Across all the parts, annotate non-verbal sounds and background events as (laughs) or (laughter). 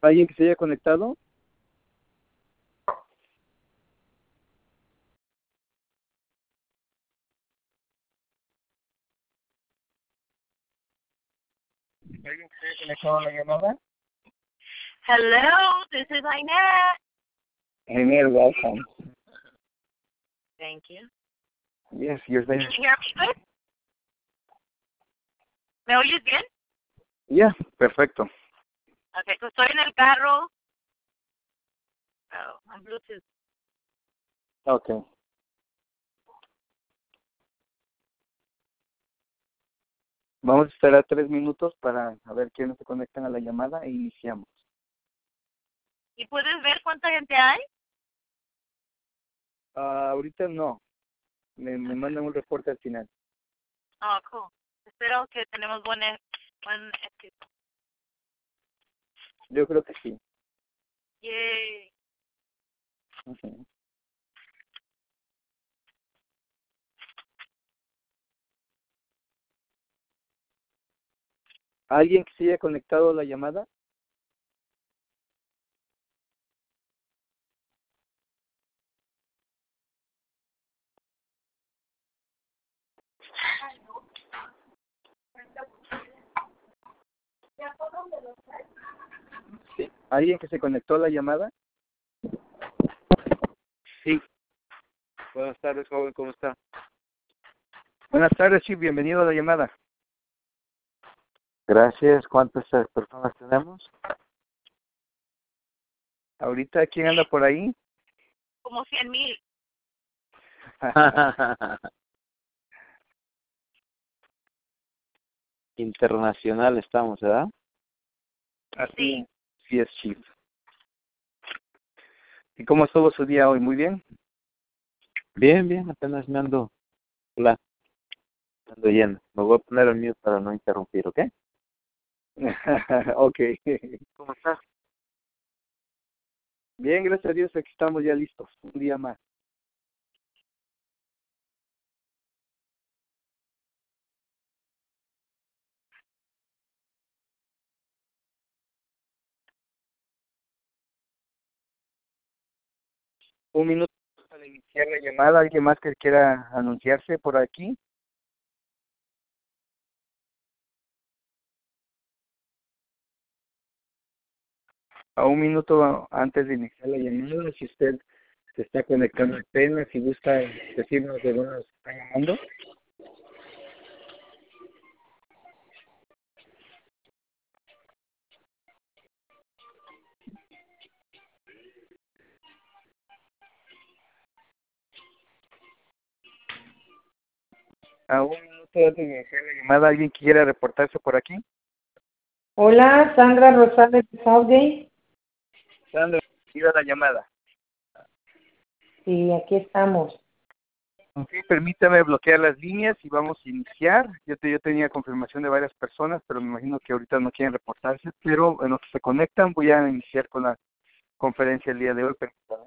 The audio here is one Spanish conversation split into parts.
¿Alguien que se haya conectado? ¿Alguien que se haya conectado a la llamada? Hello, this is Inette. Genial, welcome. Thank you. Yes, you're there. Can you hear me good? ¿Me oyes bien? Yeah, perfecto. Okay, so estoy en el carro. Oh, I'm Bluetooth. Okay. Vamos a esperar tres minutos para a ver quiénes se conectan a la llamada e iniciamos. ¿Y puedes ver cuánta gente hay? Ah, ahorita no. Me, me mandan un reporte al final. Oh, cool. Espero que tenemos buen, buen. Yo creo que sí. Yay. Ujú. ¿Alguien que se haya conectado a la llamada? ¿Alguien que se conectó a la llamada? Sí. Buenas tardes, joven, ¿cómo está? Buenas tardes, sí, bienvenido a la llamada. Gracias. ¿Cuántas eh, personas tenemos? Ahorita, ¿quién anda por ahí? Como cien mil. (laughs) Internacional estamos, ¿verdad? Así, sí Chief. ¿Y cómo estuvo su día hoy? ¿Muy bien? Bien, bien, apenas me ando. Hola. Me Ando yendo. Me voy a poner el mío para no interrumpir, ¿ok? (laughs) ok. ¿Cómo estás? Bien, gracias a Dios, aquí estamos ya listos. Un día más. Un minuto para iniciar la llamada. ¿Alguien más que quiera anunciarse por aquí? A un minuto antes de iniciar la llamada, si usted se está conectando apenas y gusta decirnos de dónde nos está llamando. A un minuto de iniciar la llamada, ¿alguien quiera reportarse por aquí? Hola, Sandra Rosales de Southgate. Sandra, iba la llamada. Sí, aquí estamos. Ok, permítame bloquear las líneas y vamos a iniciar. Yo, te, yo tenía confirmación de varias personas, pero me imagino que ahorita no quieren reportarse. Pero en lo que se conectan, voy a iniciar con la conferencia el día de hoy. Permítame.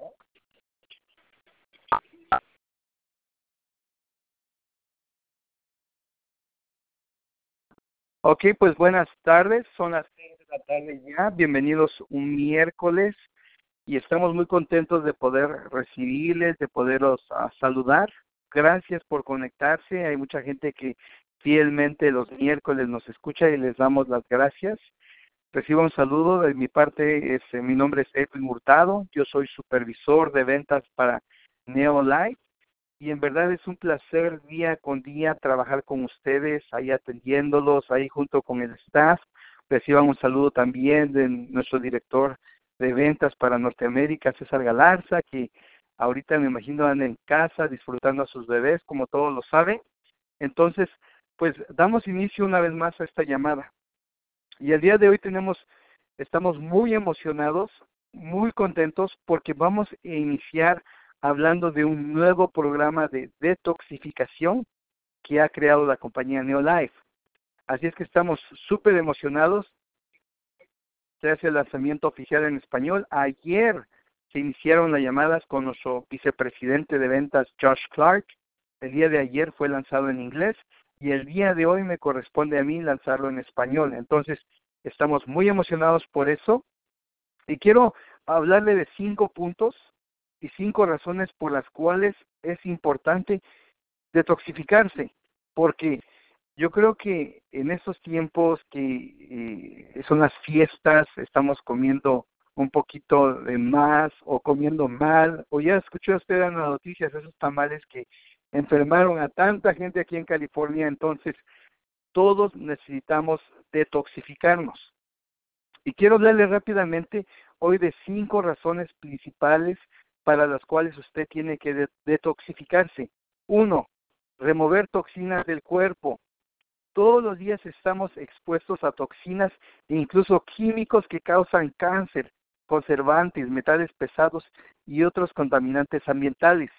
Ok, pues buenas tardes. Son las seis de la tarde ya. Bienvenidos un miércoles y estamos muy contentos de poder recibirles, de poderlos ah, saludar. Gracias por conectarse. Hay mucha gente que fielmente los miércoles nos escucha y les damos las gracias. Recibo un saludo de mi parte. Es, eh, mi nombre es Edwin Hurtado. Yo soy supervisor de ventas para Neolife y en verdad es un placer día con día trabajar con ustedes, ahí atendiéndolos, ahí junto con el staff. Reciban un saludo también de nuestro director de ventas para Norteamérica, César Galarza, que ahorita me imagino anda en casa disfrutando a sus bebés, como todos lo saben. Entonces, pues damos inicio una vez más a esta llamada. Y el día de hoy tenemos, estamos muy emocionados, muy contentos, porque vamos a iniciar hablando de un nuevo programa de detoxificación que ha creado la compañía Neolife. Así es que estamos súper emocionados. Hace el lanzamiento oficial en español. Ayer se iniciaron las llamadas con nuestro vicepresidente de ventas, Josh Clark. El día de ayer fue lanzado en inglés y el día de hoy me corresponde a mí lanzarlo en español. Entonces, estamos muy emocionados por eso Y quiero hablarle de cinco puntos y cinco razones por las cuales es importante detoxificarse, porque yo creo que en estos tiempos que eh, son las fiestas, estamos comiendo un poquito de más o comiendo mal, o ya escuchó usted las noticias esos tamales que enfermaron a tanta gente aquí en California, entonces todos necesitamos detoxificarnos. Y quiero hablarle rápidamente hoy de cinco razones principales para las cuales usted tiene que detoxificarse. Uno, remover toxinas del cuerpo. Todos los días estamos expuestos a toxinas incluso químicos que causan cáncer, conservantes, metales pesados y otros contaminantes ambientales.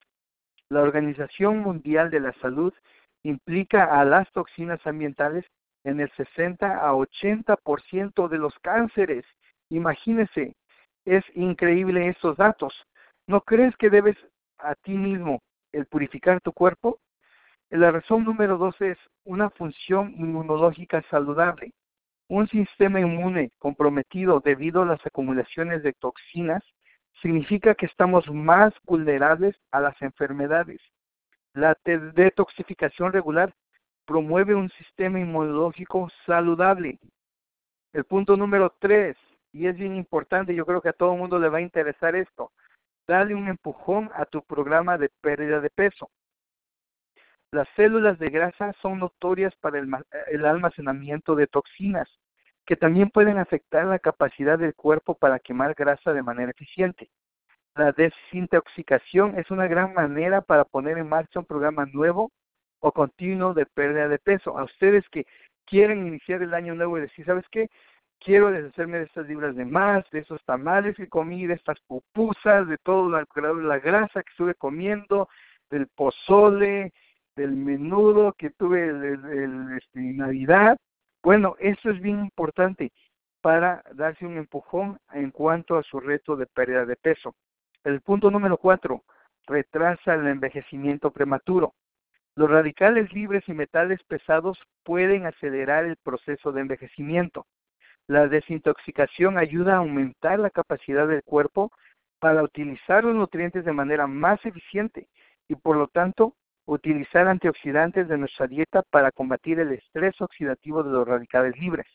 La Organización Mundial de la Salud implica a las toxinas ambientales en el 60 a 80% de los cánceres. Imagínese, es increíble estos datos. ¿No crees que debes a ti mismo el purificar tu cuerpo? La razón número dos es una función inmunológica saludable. Un sistema inmune comprometido debido a las acumulaciones de toxinas significa que estamos más vulnerables a las enfermedades. La detoxificación regular promueve un sistema inmunológico saludable. El punto número tres, y es bien importante, yo creo que a todo el mundo le va a interesar esto, dale un empujón a tu programa de pérdida de peso. Las células de grasa son notorias para el, almacenamiento de toxinas, que también pueden afectar la capacidad del cuerpo para quemar grasa de manera eficiente. La desintoxicación es una gran manera para poner en marcha un programa nuevo o continuo de pérdida de peso. A ustedes que quieren iniciar el año nuevo y decir, ¿sabes qué? Quiero deshacerme de estas libras de más, de esos tamales que comí, de estas pupusas, de toda la, la grasa que estuve comiendo, del pozole, del menudo que tuve el, este, Navidad. Bueno, eso es bien importante para darse un empujón en cuanto a su reto de pérdida de peso. El punto número cuatro, retrasa el envejecimiento prematuro. Los radicales libres y metales pesados pueden acelerar el proceso de envejecimiento. La desintoxicación ayuda a aumentar la capacidad del cuerpo para utilizar los nutrientes de manera más eficiente y por lo tanto utilizar antioxidantes de nuestra dieta para combatir el estrés oxidativo de los radicales libres.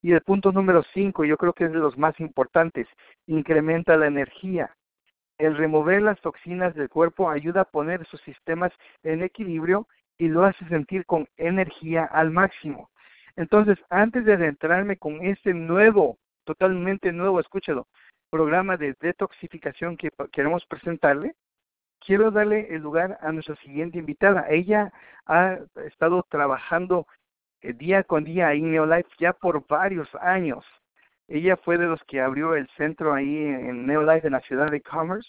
Y el punto número 5, yo creo que es de los más importantes, incrementa la energía. El remover las toxinas del cuerpo ayuda a poner sus sistemas en equilibrio y lo hace sentir con energía al máximo. Entonces, antes de adentrarme con este nuevo, totalmente nuevo, escúchalo, programa de detoxificación que queremos presentarle, quiero darle el lugar a nuestra siguiente invitada. Ella ha estado trabajando eh, día con día ahí en Neolife ya por varios años. Ella fue de los que abrió el centro ahí en Neolife en la ciudad de Commerce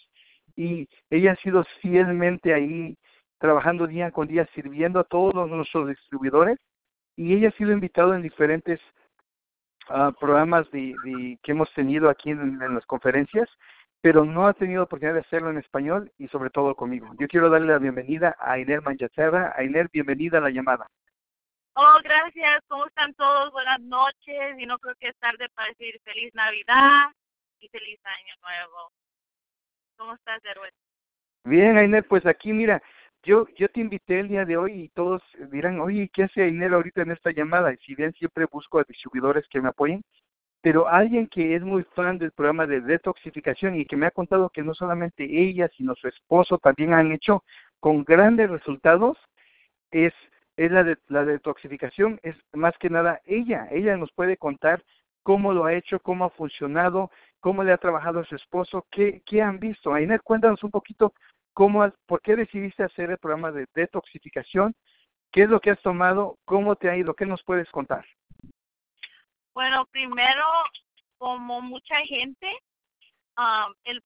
y ella ha sido fielmente ahí trabajando día con día sirviendo a todos nuestros distribuidores y ella ha sido invitada en diferentes ah, programas de, que hemos tenido aquí en, las conferencias pero no ha tenido oportunidad de hacerlo en español y sobre todo conmigo. Yo quiero darle la bienvenida a Ainer Manchacerra. Ainer, bienvenida a la llamada. Oh, gracias. ¿Cómo están todos? Buenas noches. Y no creo que es tarde para decir feliz Navidad y feliz Año Nuevo. ¿Cómo estás, Erwin? Bien, Ainer, pues aquí mira, yo yo te invité el día de hoy y todos dirán, oye, ¿qué hace Ainer ahorita en esta llamada? Y si bien siempre busco a distribuidores que me apoyen, pero alguien que es muy fan del programa de detoxificación y que me ha contado que no solamente ella, sino su esposo también han hecho con grandes resultados, es, es la, de, la detoxificación, es más que nada ella, ella nos puede contar cómo lo ha hecho, cómo ha funcionado, cómo le ha trabajado a su esposo, qué, qué han visto. Ainer, cuéntanos un poquito cómo, por qué decidiste hacer el programa de detoxificación, qué es lo que has tomado, cómo te ha ido, qué nos puedes contar. Bueno, primero, como mucha gente, um, el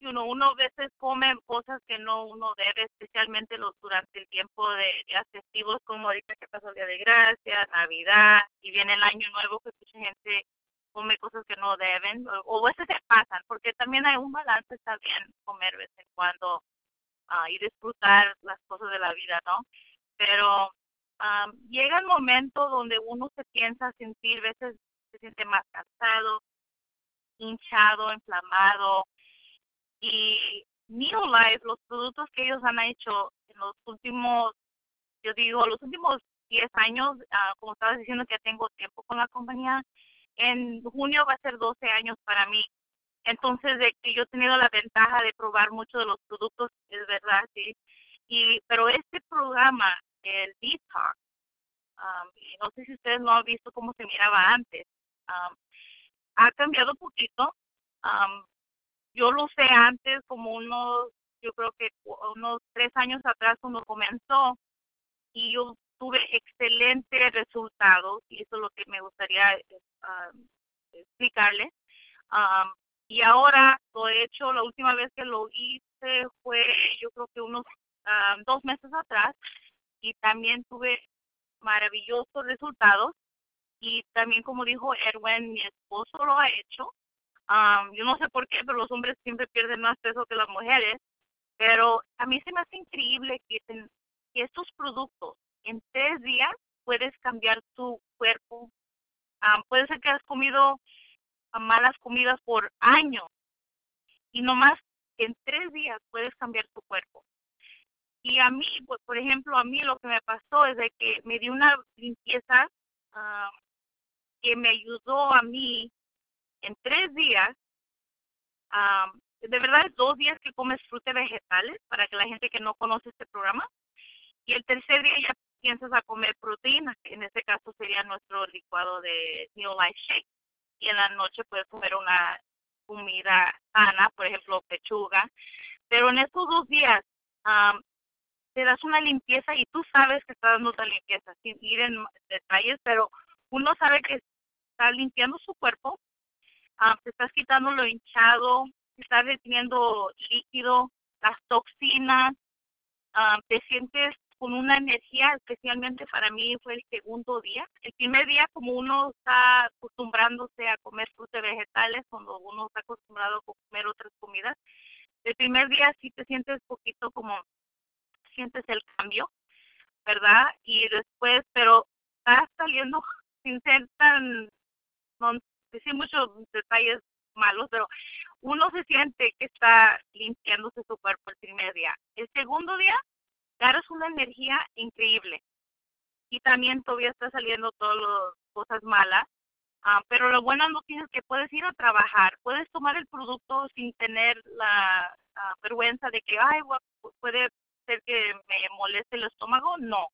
uno, uno a veces come cosas que no uno debe, especialmente los durante el tiempo de días festivos, como ahorita que pasó el Día de Gracia, Navidad, y viene el Año Nuevo, que mucha gente come cosas que no deben, o, a veces se pasan, porque también hay un balance, está bien comer de vez en cuando uh, y disfrutar las cosas de la vida, ¿no? Pero llega el momento donde uno se piensa sentir, veces se siente más cansado, hinchado, inflamado. Y Neolife, los productos que ellos han hecho en los últimos, yo digo, los últimos 10 años, ah, como estabas diciendo que tengo tiempo con la compañía, en junio va a ser 12 años para mí. Entonces, de que yo he tenido la ventaja de probar muchos de los productos, es verdad, sí. Y, pero este programa, el Detox, um, no sé si ustedes no han visto cómo se miraba antes, um, ha cambiado poquito. Um, yo lo sé antes, como unos, yo creo que unos tres años atrás cuando comenzó, y yo tuve excelentes resultados, y eso es lo que me gustaría um, explicarles. Um, y ahora lo he hecho, la última vez que lo hice fue yo creo que unos um, dos meses atrás y también tuve maravillosos resultados y también como dijo Erwin, mi esposo lo ha hecho. Um, yo no sé por qué, pero los hombres siempre pierden más peso que las mujeres, pero a mí se me hace increíble que estos productos en tres días puedes cambiar tu cuerpo. puede ser que has comido malas comidas por años y nomás en tres días puedes cambiar tu cuerpo. Y a mí, pues, por ejemplo, a mí lo que me pasó es de que me dio una limpieza que me ayudó a mí en tres días. de verdad, dos días que comes frutas vegetales para que la gente que no conoce este programa. Y el tercer día ya piensas a comer proteína, que en este caso sería nuestro licuado de New Life Shake y en la noche puedes comer una comida sana, por ejemplo, pechuga. Pero en estos dos días te das una limpieza y tú sabes que estás dando otra limpieza, sin ir en detalles, pero uno sabe que está limpiando su cuerpo, te estás quitando lo hinchado, te estás reteniendo líquido, las toxinas, te sientes con una energía, especialmente para mí fue el segundo día. El primer día, como uno está acostumbrándose a comer frutas vegetales, cuando uno está acostumbrado a comer otras comidas, el primer día sí te sientes poquito como, sientes el cambio, ¿verdad? Y después, pero está saliendo (laughs) sin ser tan, no decir muchos detalles malos, pero uno se siente que está limpiándose su cuerpo el primer día. El segundo día es una energía increíble. Y también todavía está saliendo todas las cosas malas. Ah, pero lo bueno noticia es que puedes ir a trabajar, puedes tomar el producto sin tener la vergüenza de que, ay, puede ser que me moleste el estómago. No,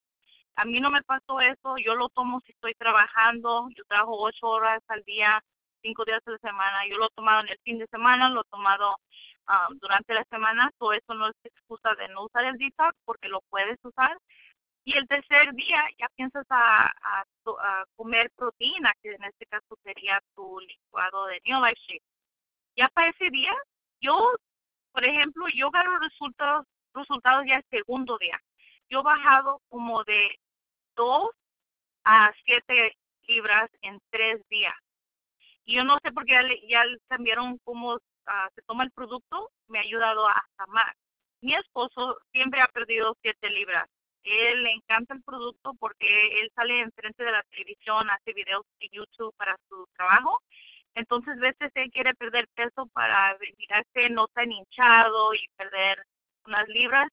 a mí no me pasó eso, yo lo tomo si estoy trabajando, yo trabajo ocho horas al día, cinco días a la semana, yo lo he tomado en el fin de semana, lo he tomado Ah, durante la semana, todo eso no es excusa de no usar el detox porque lo puedes usar. Y el tercer día ya piensas a, comer proteína, que en este caso sería tu licuado de New Life. Ya para ese día, yo, por ejemplo, yo gano resultados, resultados ya el segundo día. Yo bajado como de 2 a 7 libras en tres días. Y yo no sé por qué ya, ya cambiaron como se toma el producto, me ha ayudado hasta más. Mi esposo siempre ha perdido siete libras. Él le encanta el producto porque él sale enfrente de la televisión, hace videos de YouTube para su trabajo. Entonces, veces él quiere perder peso para mirarse no tan hinchado y perder unas libras.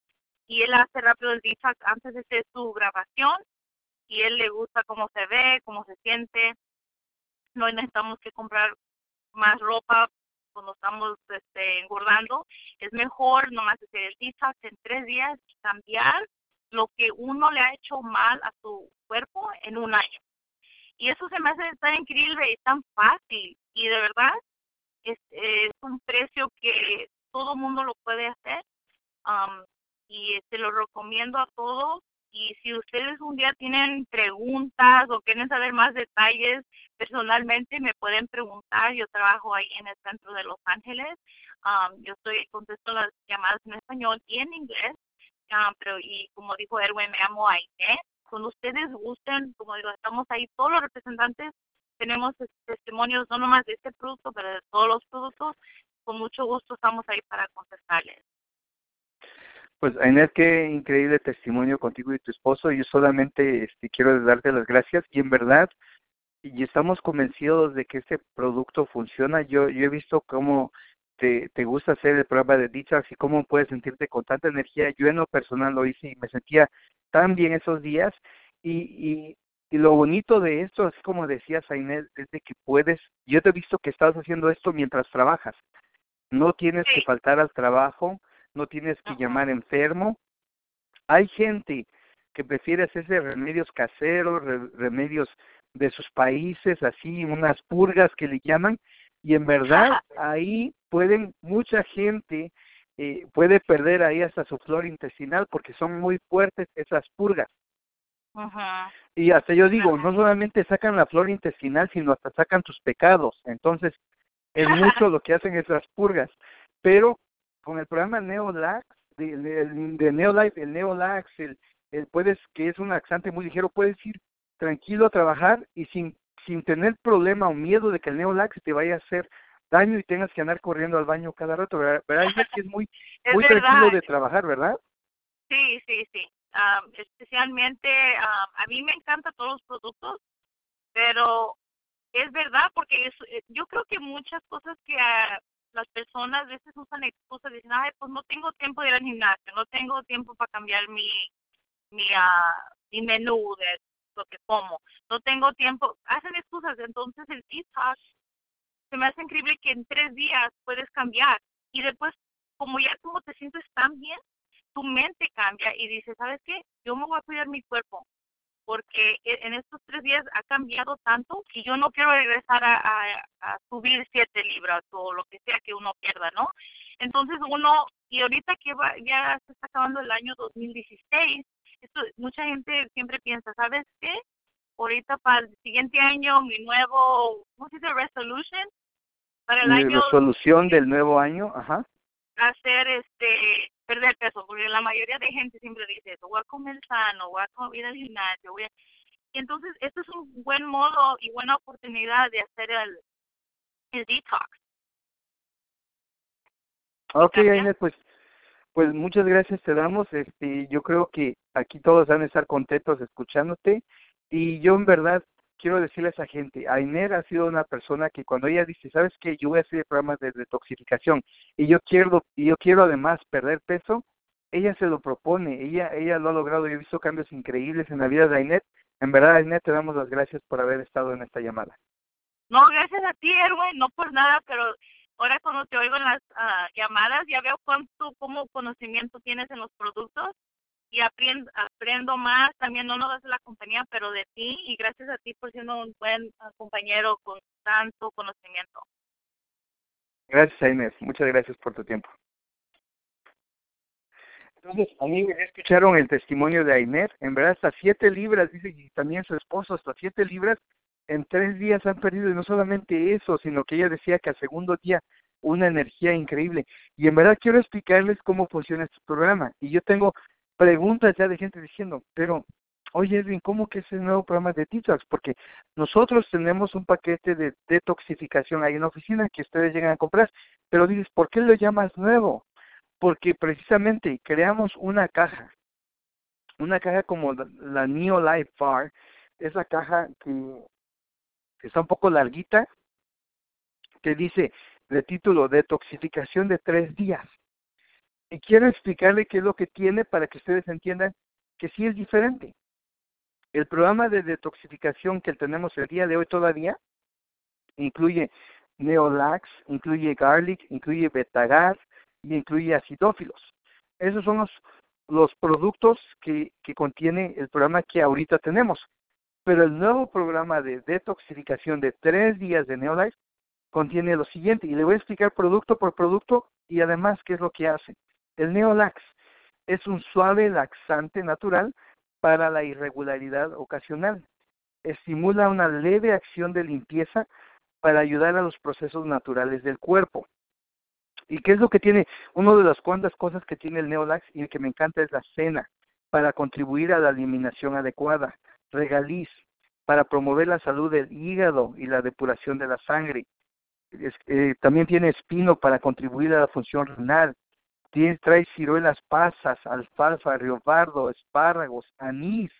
Y él hace rápido el detox antes de hacer su grabación. Y él le gusta cómo se ve, cómo se siente. No necesitamos que comprar más ropa cuando estamos este, engordando, es mejor nomás hacer detox en tres días cambiar lo que uno le ha hecho mal a su cuerpo en un año. Y eso se me hace tan increíble y tan fácil. Y de verdad, es, un precio que todo mundo lo puede hacer. Um, y se lo recomiendo a todos y si ustedes un día tienen preguntas o quieren saber más detalles personalmente, me pueden preguntar. Yo trabajo ahí en el centro de Los Ángeles. Um, yo estoy contesto las llamadas en español y en inglés. Um, pero y como dijo Erwin, me llamo Aine. Cuando ustedes gusten, como digo, estamos ahí todos los representantes. Tenemos testimonios no nomás de este producto, pero de todos los productos. Con mucho gusto estamos ahí para contestarles. Pues Inés, qué increíble testimonio contigo y tu esposo. Yo solamente este, quiero darte las gracias y en verdad y estamos convencidos de que este producto funciona. Yo, yo he visto cómo te, te gusta hacer el programa de detox y cómo puedes sentirte con tanta energía. Yo en lo personal lo hice y me sentía tan bien esos días y, y, y lo bonito de esto, es como decías, Inés, es de que puedes, yo te he visto que estás haciendo esto mientras trabajas. No tienes que faltar al trabajo, no tienes que llamar enfermo. Hay gente que prefiere hacerse remedios caseros, remedios de sus países, así, unas purgas que le llaman, y en verdad ahí pueden, mucha gente eh, puede perder ahí hasta su flora intestinal porque son muy fuertes esas purgas. Y hasta yo digo, no solamente sacan la flora intestinal, sino hasta sacan tus pecados. Entonces, es mucho lo que hacen esas purgas. Pero con el programa Neolax, de, de, Neolife, el Neolax, el, el puedes, que es un laxante muy ligero, puedes ir tranquilo a trabajar y sin, sin tener problema o miedo de que el Neolax te vaya a hacer daño y tengas que andar corriendo al baño cada rato, ¿verdad? Es que es muy, (laughs) muy tranquilo de trabajar, ¿verdad? Sí, sí, sí. especialmente, a mí me encantan todos los productos, pero es verdad porque eh, yo creo que muchas cosas que uh, las personas a veces usan excusas, dicen, ay, pues no tengo tiempo de ir al gimnasio, no tengo tiempo para cambiar mi, mi, uh, mi menú de lo que como, no tengo tiempo, hacen excusas, entonces el detox se me hace increíble que en tres días puedes cambiar y después como ya tú te sientes tan bien, tu mente cambia y dices, ¿sabes qué? Yo me voy a cuidar mi cuerpo, porque e, en estos tres días ha cambiado tanto que yo no quiero regresar a, a, subir siete libras o lo que sea que uno pierda, ¿no? Entonces uno, y ahorita que va, ya se está acabando el año 2016, esto, mucha gente siempre piensa, ¿sabes qué? Ahorita para el siguiente año, mi nuevo, ¿cómo se dice? Resolution. Para el mi año. Resolución del nuevo año, ajá. Hacer este perder peso, porque la mayoría de gente siempre dice eso, voy a comer sano, voy a ir al gimnasio, voy a... Y entonces, esto es un buen modo y buena oportunidad de hacer el, el detox. Ok, Inés, pues, pues muchas gracias te damos. Este, yo creo que aquí todos van a estar contentos escuchándote y yo en verdad quiero decirle a esa gente, Ainer ha sido una persona que cuando ella dice, ¿sabes qué? Yo voy a hacer programas de detoxificación y yo quiero, y yo quiero además perder peso, ella se lo propone, ella, ella lo ha logrado, yo he visto cambios increíbles en la vida de Ainet. En verdad, Ainet, te damos las gracias por haber estado en esta llamada. No, gracias a ti, Erwin, no por nada, pero ahora cuando te oigo en las uh, llamadas ya veo cuánto, cómo conocimiento tienes en los productos y aprendo, más, también no nos de la compañía, pero de ti y gracias a ti por siendo un buen ah, compañero con tanto conocimiento. Gracias, Inés. Muchas gracias por tu tiempo. Entonces, amigos, ya escucharon el testimonio de Inés. En verdad, hasta siete libras, dice, y también su esposo, hasta siete libras en tres días han perdido. Y no solamente eso, sino que ella decía que al segundo día una energía increíble. Y en verdad quiero explicarles cómo funciona este programa. Y yo tengo preguntas ya de gente diciendo, pero oye Edwin, ¿cómo que es el nuevo programa de detox? Porque nosotros tenemos un paquete de detoxificación ahí en la oficina que ustedes llegan a comprar, pero dices, ¿por qué lo llamas nuevo? Porque precisamente creamos una caja, una caja como la Neo Life Bar, esa caja que, que está un poco larguita, que dice de título Detoxificación de tres días. Y quiero explicarle qué es lo que tiene para que ustedes entiendan que sí es diferente. El programa de detoxificación que tenemos el día de hoy todavía incluye Neolax, incluye Garlic, incluye Betagar y incluye acidófilos. Esos son los, productos que, contiene el programa que ahorita tenemos. Pero el nuevo programa de detoxificación de tres días de Neolife contiene lo siguiente, y le voy a explicar producto por producto y además qué es lo que hace. El Neolax es un suave laxante natural para la irregularidad ocasional. Estimula una leve acción de limpieza para ayudar a los procesos naturales del cuerpo. ¿Y qué es lo que tiene? Una de las cuantas cosas que tiene el Neolax y el que me encanta es la cena, para contribuir a la eliminación adecuada. Regaliz, para promover la salud del hígado y la depuración de la sangre. Eh, también tiene espino para contribuir a la función renal. Trae ciruelas pasas, alfalfa, riobardo, espárragos, anís,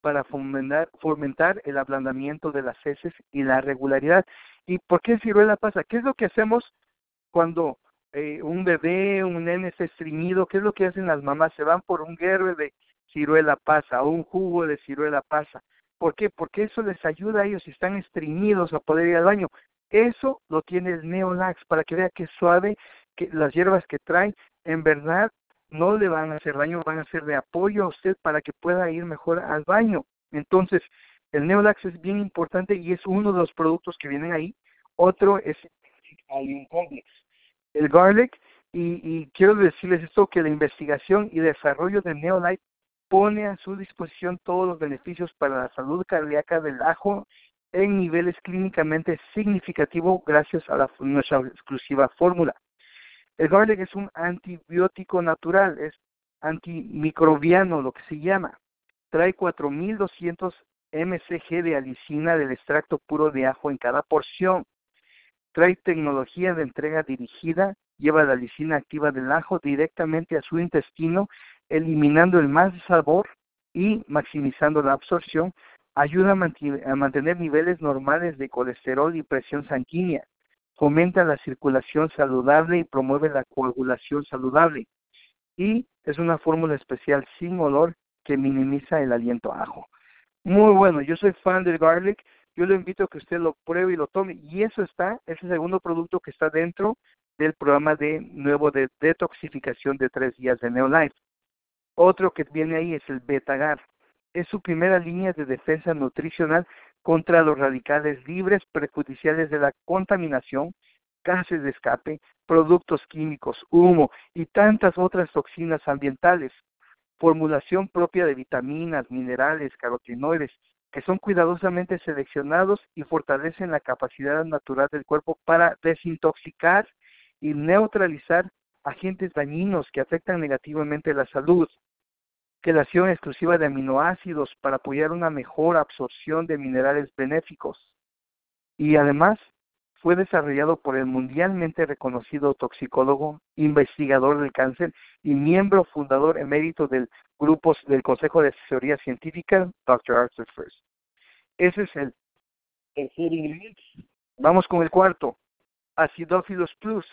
para fomentar, fomentar el ablandamiento de las heces y la regularidad. ¿Y por qué ciruela pasa? ¿Qué es lo que hacemos cuando eh, un bebé, un nene está estreñido? ¿Qué es lo que hacen las mamás? Se van por un guerre de ciruela pasa o un jugo de ciruela pasa. ¿Por qué? Porque eso les ayuda a ellos si están estreñidos a poder ir al baño. Eso lo tiene el Neolax para que vea que suave, que las hierbas que trae en verdad no le van a hacer daño, van a ser de apoyo a usted para que pueda ir mejor al baño. Entonces, el Neolax es bien importante y es uno de los productos que vienen ahí. Otro es el Complex. El Garlic, y, quiero decirles esto, que la investigación y desarrollo de Neolife pone a su disposición todos los beneficios para la salud cardíaca del ajo en niveles clínicamente significativos gracias a la, nuestra exclusiva fórmula. El garlic es un antibiótico natural, es antimicrobiano, lo que se llama. Trae 4.200 mcg de alicina del extracto puro de ajo en cada porción. Trae tecnología de entrega dirigida, lleva la alicina activa del ajo directamente a su intestino, eliminando el mal sabor y maximizando la absorción. Ayuda a mantener niveles normales de colesterol y presión sanguínea fomenta la circulación saludable y promueve la coagulación saludable. Y es una fórmula especial sin olor que minimiza el aliento a ajo. Muy bueno, yo soy fan del garlic, yo le invito a que usted lo pruebe y lo tome. Y eso está, es el segundo producto que está dentro del programa de nuevo de detoxificación de tres días de Neolife. Otro que viene ahí es el Betagar. Es su primera línea de defensa nutricional contra los radicales libres perjudiciales de la contaminación, gases de escape, productos químicos, humo y tantas otras toxinas ambientales. Formulación propia de vitaminas, minerales, carotenoides, que son cuidadosamente seleccionados y fortalecen la capacidad natural del cuerpo para desintoxicar y neutralizar agentes dañinos que afectan negativamente la salud quelación exclusiva de aminoácidos para apoyar una mejor absorción de minerales benéficos. Y además fue desarrollado por el mundialmente reconocido toxicólogo, investigador del cáncer y miembro fundador emérito del grupo del Consejo de Asesoría Científica, Dr. Arthur First. Ese es el. Vamos con el cuarto. Acidophilus Plus.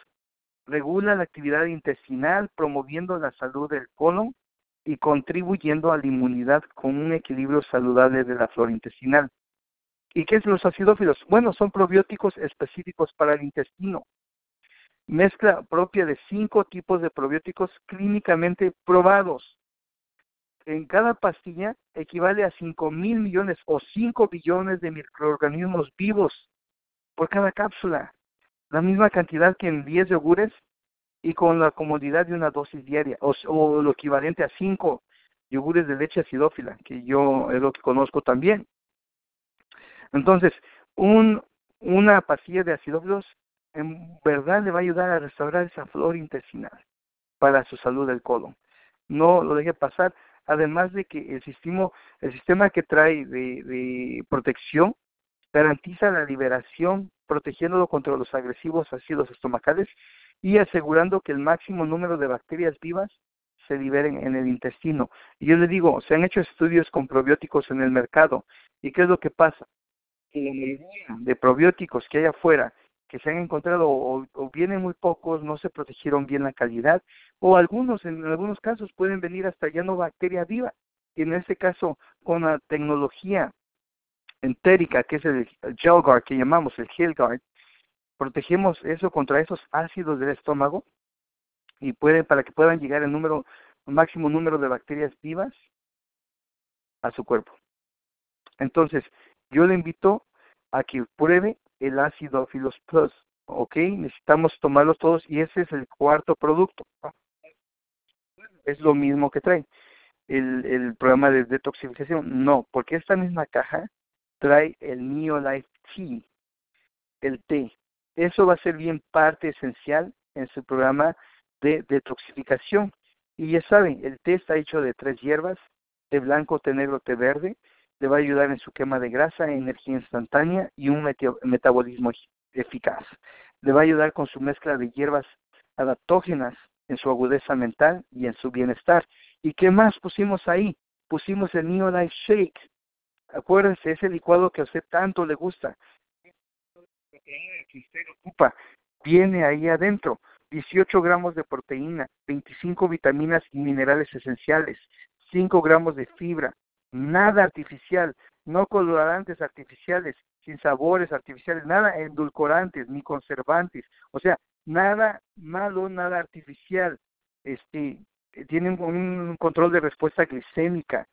Regula la actividad intestinal promoviendo la salud del colon y contribuyendo a la inmunidad con un equilibrio saludable de la flora intestinal. ¿Y qué es los acidófilos? Bueno, son probióticos específicos para el intestino. Mezcla propia de cinco tipos de probióticos clínicamente probados. En cada pastilla equivale a cinco mil millones o cinco billones de microorganismos vivos por cada cápsula. La misma cantidad que en 10 yogures y con la comodidad de una dosis diaria o, lo equivalente a cinco yogures de leche acidófila, que yo es lo que conozco también. Entonces, un, una pastilla de acidófilos en verdad le va a ayudar a restaurar esa flora intestinal para su salud del colon. No lo deje pasar, además de que el sistema, el sistema que trae de, de protección garantiza la liberación, protegiéndolo contra los agresivos ácidos estomacales y asegurando que el máximo número de bacterias vivas se liberen en el intestino. Y yo le digo, se han hecho estudios con probióticos en el mercado. ¿Y qué es lo que pasa? Que la mayoría de probióticos que hay afuera, que se han encontrado o, vienen muy pocos, no se protegieron bien la calidad, o algunos, en algunos casos, pueden venir hasta ya no bacteria viva. Y en este caso, con la tecnología entérica, que es el GelGuard, que llamamos el HealGuard, protegemos eso contra esos ácidos del estómago y puede para que puedan llegar el número máximo número de bacterias vivas a su cuerpo. Entonces, yo le invito a que pruebe el ácido Filos Plus, ¿ok? Necesitamos tomarlos todos y ese es el cuarto producto. Es lo mismo que trae el, el programa de detoxificación. No, porque esta misma caja trae el Neolife Tea, el té. Eso va a ser bien parte esencial en su programa de detoxificación. Y ya saben, el té está hecho de tres hierbas, té blanco, té negro, té verde. Le va a ayudar en su quema de grasa, energía instantánea y un metabolismo eficaz. Le va a ayudar con su mezcla de hierbas adaptógenas en su agudeza mental y en su bienestar. ¿Y qué más pusimos ahí? Pusimos el Neolife Shake, acuérdese, ese licuado que a usted tanto le gusta, que usted ocupa, viene ahí adentro. 18 gramos de proteína, 25 vitaminas y minerales esenciales, 5 gramos de fibra, nada artificial, no colorantes artificiales, sin sabores artificiales, nada endulcorantes ni conservantes, o sea, nada malo, nada artificial. Este, tienen un control de respuesta glicémica.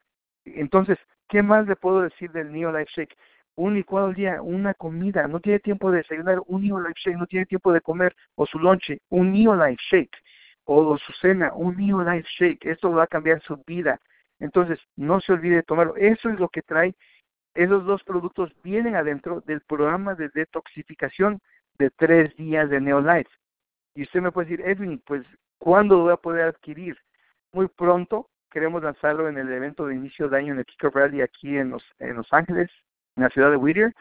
Entonces, ¿qué más le puedo decir del Neo Life Shake? Un licuado al día, una comida, no tiene tiempo de desayunar, un Neo Life Shake, no tiene tiempo de comer, o su lonche, un Neo Life Shake, o su cena, un Neo Life Shake, esto va a cambiar su vida. Entonces, no se olvide de tomarlo. Eso es lo que trae, esos dos productos vienen adentro del programa de detoxificación de tres días de Neolife. Y usted me puede decir, Edwin, pues, ¿cuándo lo voy a poder adquirir? Muy pronto, queremos lanzarlo en el evento de inicio de año en el Kiko Rally aquí en Los, en Los Ángeles, en la ciudad de Whittier.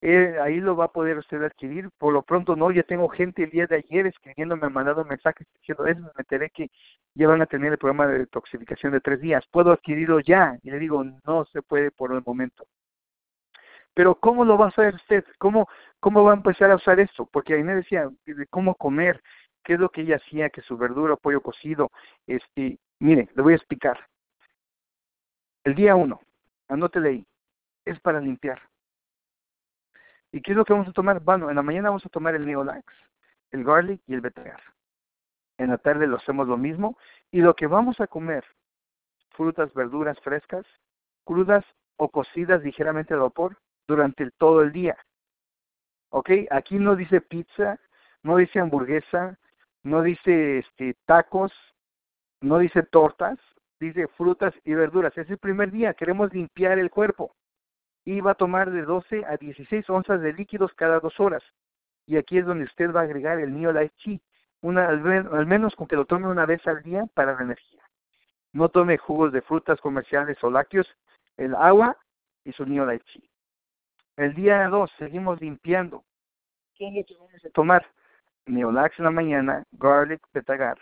Eh, ahí lo va a poder usted adquirir. Por lo pronto no, ya tengo gente el día de ayer escribiéndome, me mandado mensajes diciendo eso, me enteré que ya van a tener el programa de detoxificación de tres días. ¿Puedo adquirirlo ya? Y le digo, no se puede por el momento. Pero ¿cómo lo va a hacer usted? ¿Cómo, cómo va a empezar a usar esto? Porque ahí me decía de cómo comer, qué es lo que ella hacía, que su verdura, pollo cocido, este, mire, le voy a explicar. El día uno, anótele ahí, es para limpiar. ¿Y qué es lo que vamos a tomar? Bueno, en la mañana vamos a tomar el Neolax, el garlic y el betagar. En la tarde lo hacemos lo mismo. Y lo que vamos a comer, frutas, verduras frescas, crudas o cocidas ligeramente al vapor durante todo el día. ¿Ok? Aquí no dice pizza, no dice hamburguesa, no dice este, tacos, no dice tortas, dice frutas y verduras. Es el primer día, queremos limpiar el cuerpo. Y va a tomar de 12 a 16 onzas de líquidos cada dos horas. Y aquí es donde usted va a agregar el Neo Life Chi, una, al, menos con que lo tome una vez al día para la energía. No tome jugos de frutas comerciales o lácteos, el agua y su Neo Life Chi. El día 2 seguimos limpiando. ¿Qué tomar? Neolax en la mañana, garlic, betagar.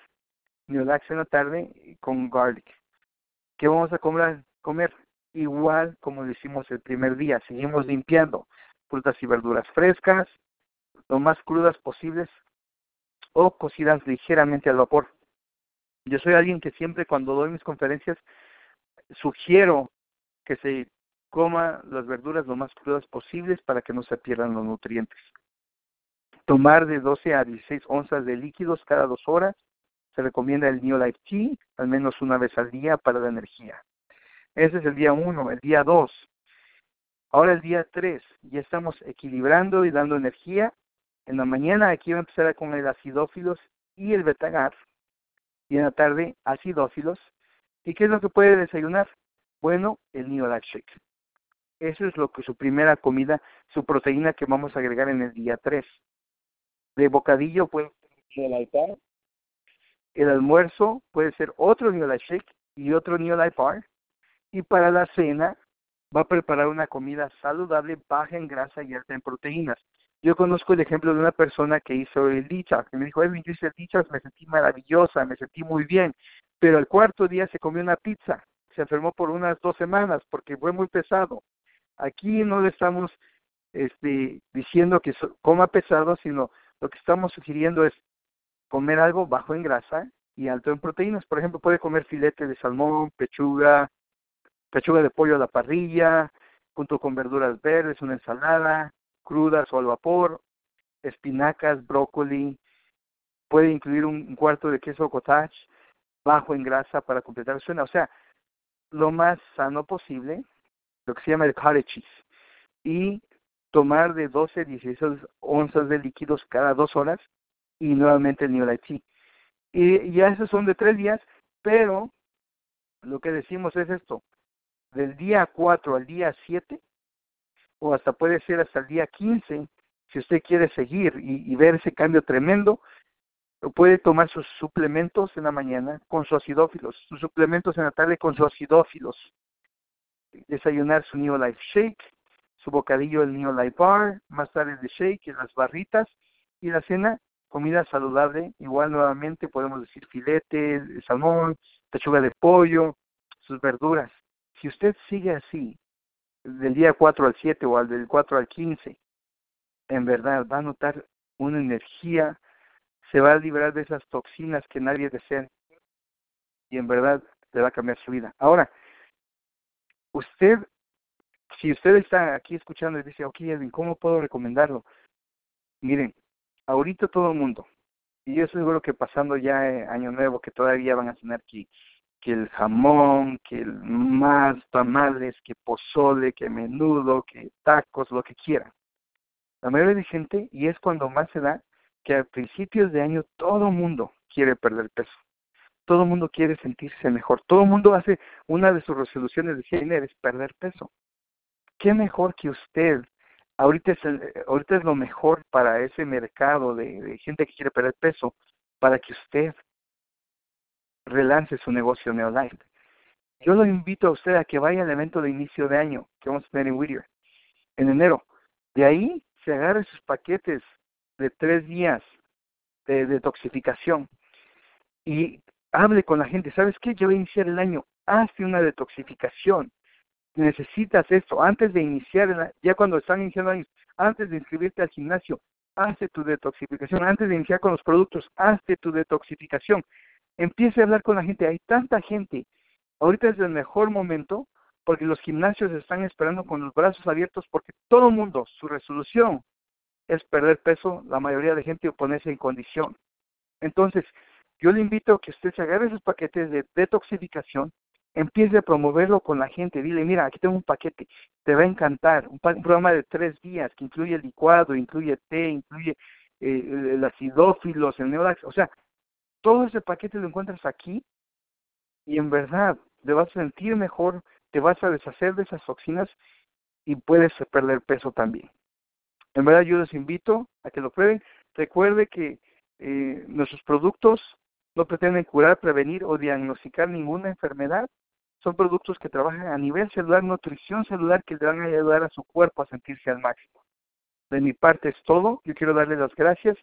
Neolax en la tarde con garlic. ¿Qué vamos a comer? Igual como lo hicimos el primer día. Seguimos limpiando frutas y verduras frescas, lo más crudas posibles o cocidas ligeramente al vapor. Yo soy alguien que siempre cuando doy mis conferencias sugiero que se coma las verduras lo más crudas posibles para que no se pierdan los nutrientes. Tomar de 12 a 16 onzas de líquidos cada dos horas. Se recomienda el New Life Tea al menos una vez al día para la energía. Ese es el día 1. El día 2. Ahora el día 3. Ya estamos equilibrando y dando energía. En la mañana aquí va a empezar con el acidófilos y el betagar. Y en la tarde acidófilos. ¿Y qué es lo que puede desayunar? Bueno, el Shake. Eso es lo que su primera comida, su proteína que vamos a agregar en el día 3 de bocadillo puede ser Neolife El almuerzo puede ser otro Shake y otro Neolife Bar. Y para la cena va a preparar una comida saludable, baja en grasa y alta en proteínas. Yo conozco el ejemplo de una persona que hizo el detox, que me dijo, Edwin, yo hice el detox, me sentí maravillosa, me sentí muy bien, pero el cuarto día se comió una pizza, se enfermó por unas dos semanas porque fue muy pesado. Aquí no le estamos este, diciendo que coma pesado, sino lo que estamos sugiriendo es comer algo bajo en grasa y alto en proteínas. Por ejemplo, puede comer filete de salmón, pechuga, pechuga de pollo a la parrilla, junto con verduras verdes, una ensalada, crudas o al vapor, espinacas, brócoli. Puede incluir un cuarto de queso cottage bajo en grasa para completar su cena. O sea, lo más sano posible, lo que se llama el cottage cheese. Y tomar de 12 a 16 onzas de líquidos cada dos horas y nuevamente el Neolife Y ya esos son de tres días, pero lo que decimos es esto, del día 4 al día 7, o hasta puede ser hasta el día 15, si usted quiere seguir y, y ver ese cambio tremendo, puede tomar sus suplementos en la mañana con su acidófilos, sus suplementos en la tarde con su acidófilos, desayunar su Neolife Shake, su bocadillo el Neo Light Bar, más tarde el shake, las barritas y la cena, comida saludable, igual nuevamente podemos decir filete, salmón, pechuga de pollo, sus verduras. Si usted sigue así, del día 4 al 7 o al del 4 al 15, en verdad va a notar una energía, se va a liberar de esas toxinas que nadie desea y en verdad le va a cambiar su vida. Ahora, usted, si usted está aquí escuchando y dice, ok, Edwin, ¿cómo puedo recomendarlo? Miren, ahorita todo el mundo, y yo seguro que pasando ya eh, año nuevo, que todavía van a tener que, que el jamón, que el más tamales, que pozole, que menudo, que tacos, lo que quieran. La mayoría de gente, y es cuando más se da, que a principios de año todo mundo quiere perder peso. Todo mundo quiere sentirse mejor. Todo mundo hace una de sus resoluciones de cine es perder peso. ¿Qué mejor que usted ahorita es, ahorita es lo mejor para ese mercado de, gente que quiere perder peso, para que usted relance su negocio Neolife. Yo lo invito a usted a que vaya al evento de inicio de año que vamos a tener en Whittier, en enero. De ahí se agarre sus paquetes de tres días de detoxificación y hable con la gente. ¿Sabes qué? Yo voy a iniciar el año. Hazte una detoxificación necesitas esto antes de iniciar, ya cuando están iniciando años, antes de inscribirte al gimnasio, hazte tu detoxificación, antes de iniciar con los productos, hazte tu detoxificación. Empiece a hablar con la gente, hay tanta gente, ahorita es el mejor momento porque los gimnasios están esperando con los brazos abiertos porque todo el mundo, su resolución es perder peso, la mayoría de gente ponerse en condición. Entonces, yo le invito a que usted se agarre esos paquetes de detoxificación, empiece a promoverlo con la gente. Dile, mira, aquí tengo un paquete, te va a encantar. Un, programa de tres días que incluye licuado, incluye té, incluye eh, el acidófilos, el neolax. O sea, todo ese paquete lo encuentras aquí y en verdad te vas a sentir mejor, te vas a deshacer de esas toxinas y puedes perder peso también. En verdad yo les invito a que lo prueben. Recuerde que eh, nuestros productos no pretenden curar, prevenir o diagnosticar ninguna enfermedad, son productos que trabajan a nivel celular, nutrición celular, que le van a ayudar a su cuerpo a sentirse al máximo. De mi parte es todo. Yo quiero darle las gracias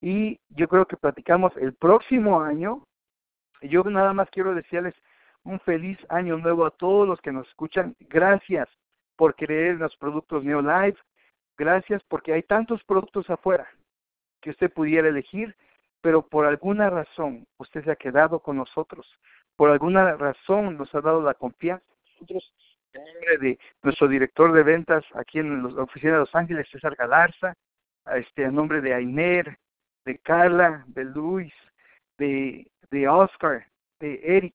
y yo creo que platicamos el próximo año. Yo nada más quiero decirles un feliz año nuevo a todos los que nos escuchan. Gracias por creer en los productos Neolife. Gracias porque hay tantos productos afuera que usted pudiera elegir, pero por alguna razón usted se ha quedado con nosotros por alguna razón nos ha dado la confianza. Nosotros, en nombre de nuestro director de ventas aquí en la oficina de Los Ángeles, César Galarza, este, en nombre de Ainer, de Carla, de Luis, de, de Oscar, de Eric,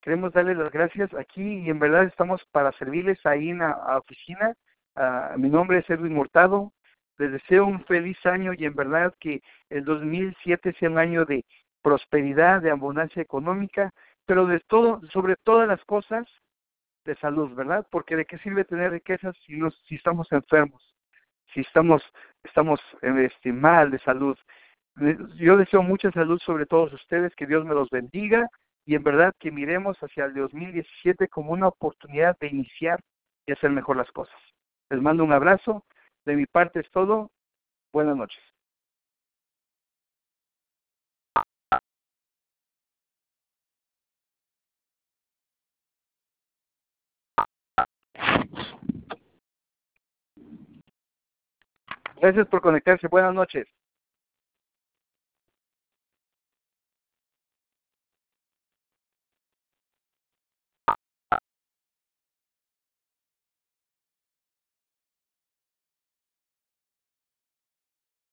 queremos darle las gracias aquí y en verdad estamos para servirles ahí en la oficina. Uh, mi nombre es Edwin Mortado. Les deseo un feliz año y en verdad que el 2007 sea un año de prosperidad, de abundancia económica pero de todo, sobre todas las cosas, de salud, ¿verdad? Porque de qué sirve tener riquezas si, no, si estamos enfermos, si estamos, estamos este, mal de salud. Yo deseo mucha salud sobre todos ustedes, que Dios me los bendiga y en verdad que miremos hacia el 2017 como una oportunidad de iniciar y hacer mejor las cosas. Les mando un abrazo. De mi parte es todo. Buenas noches. Gracias por conectarse. Buenas noches.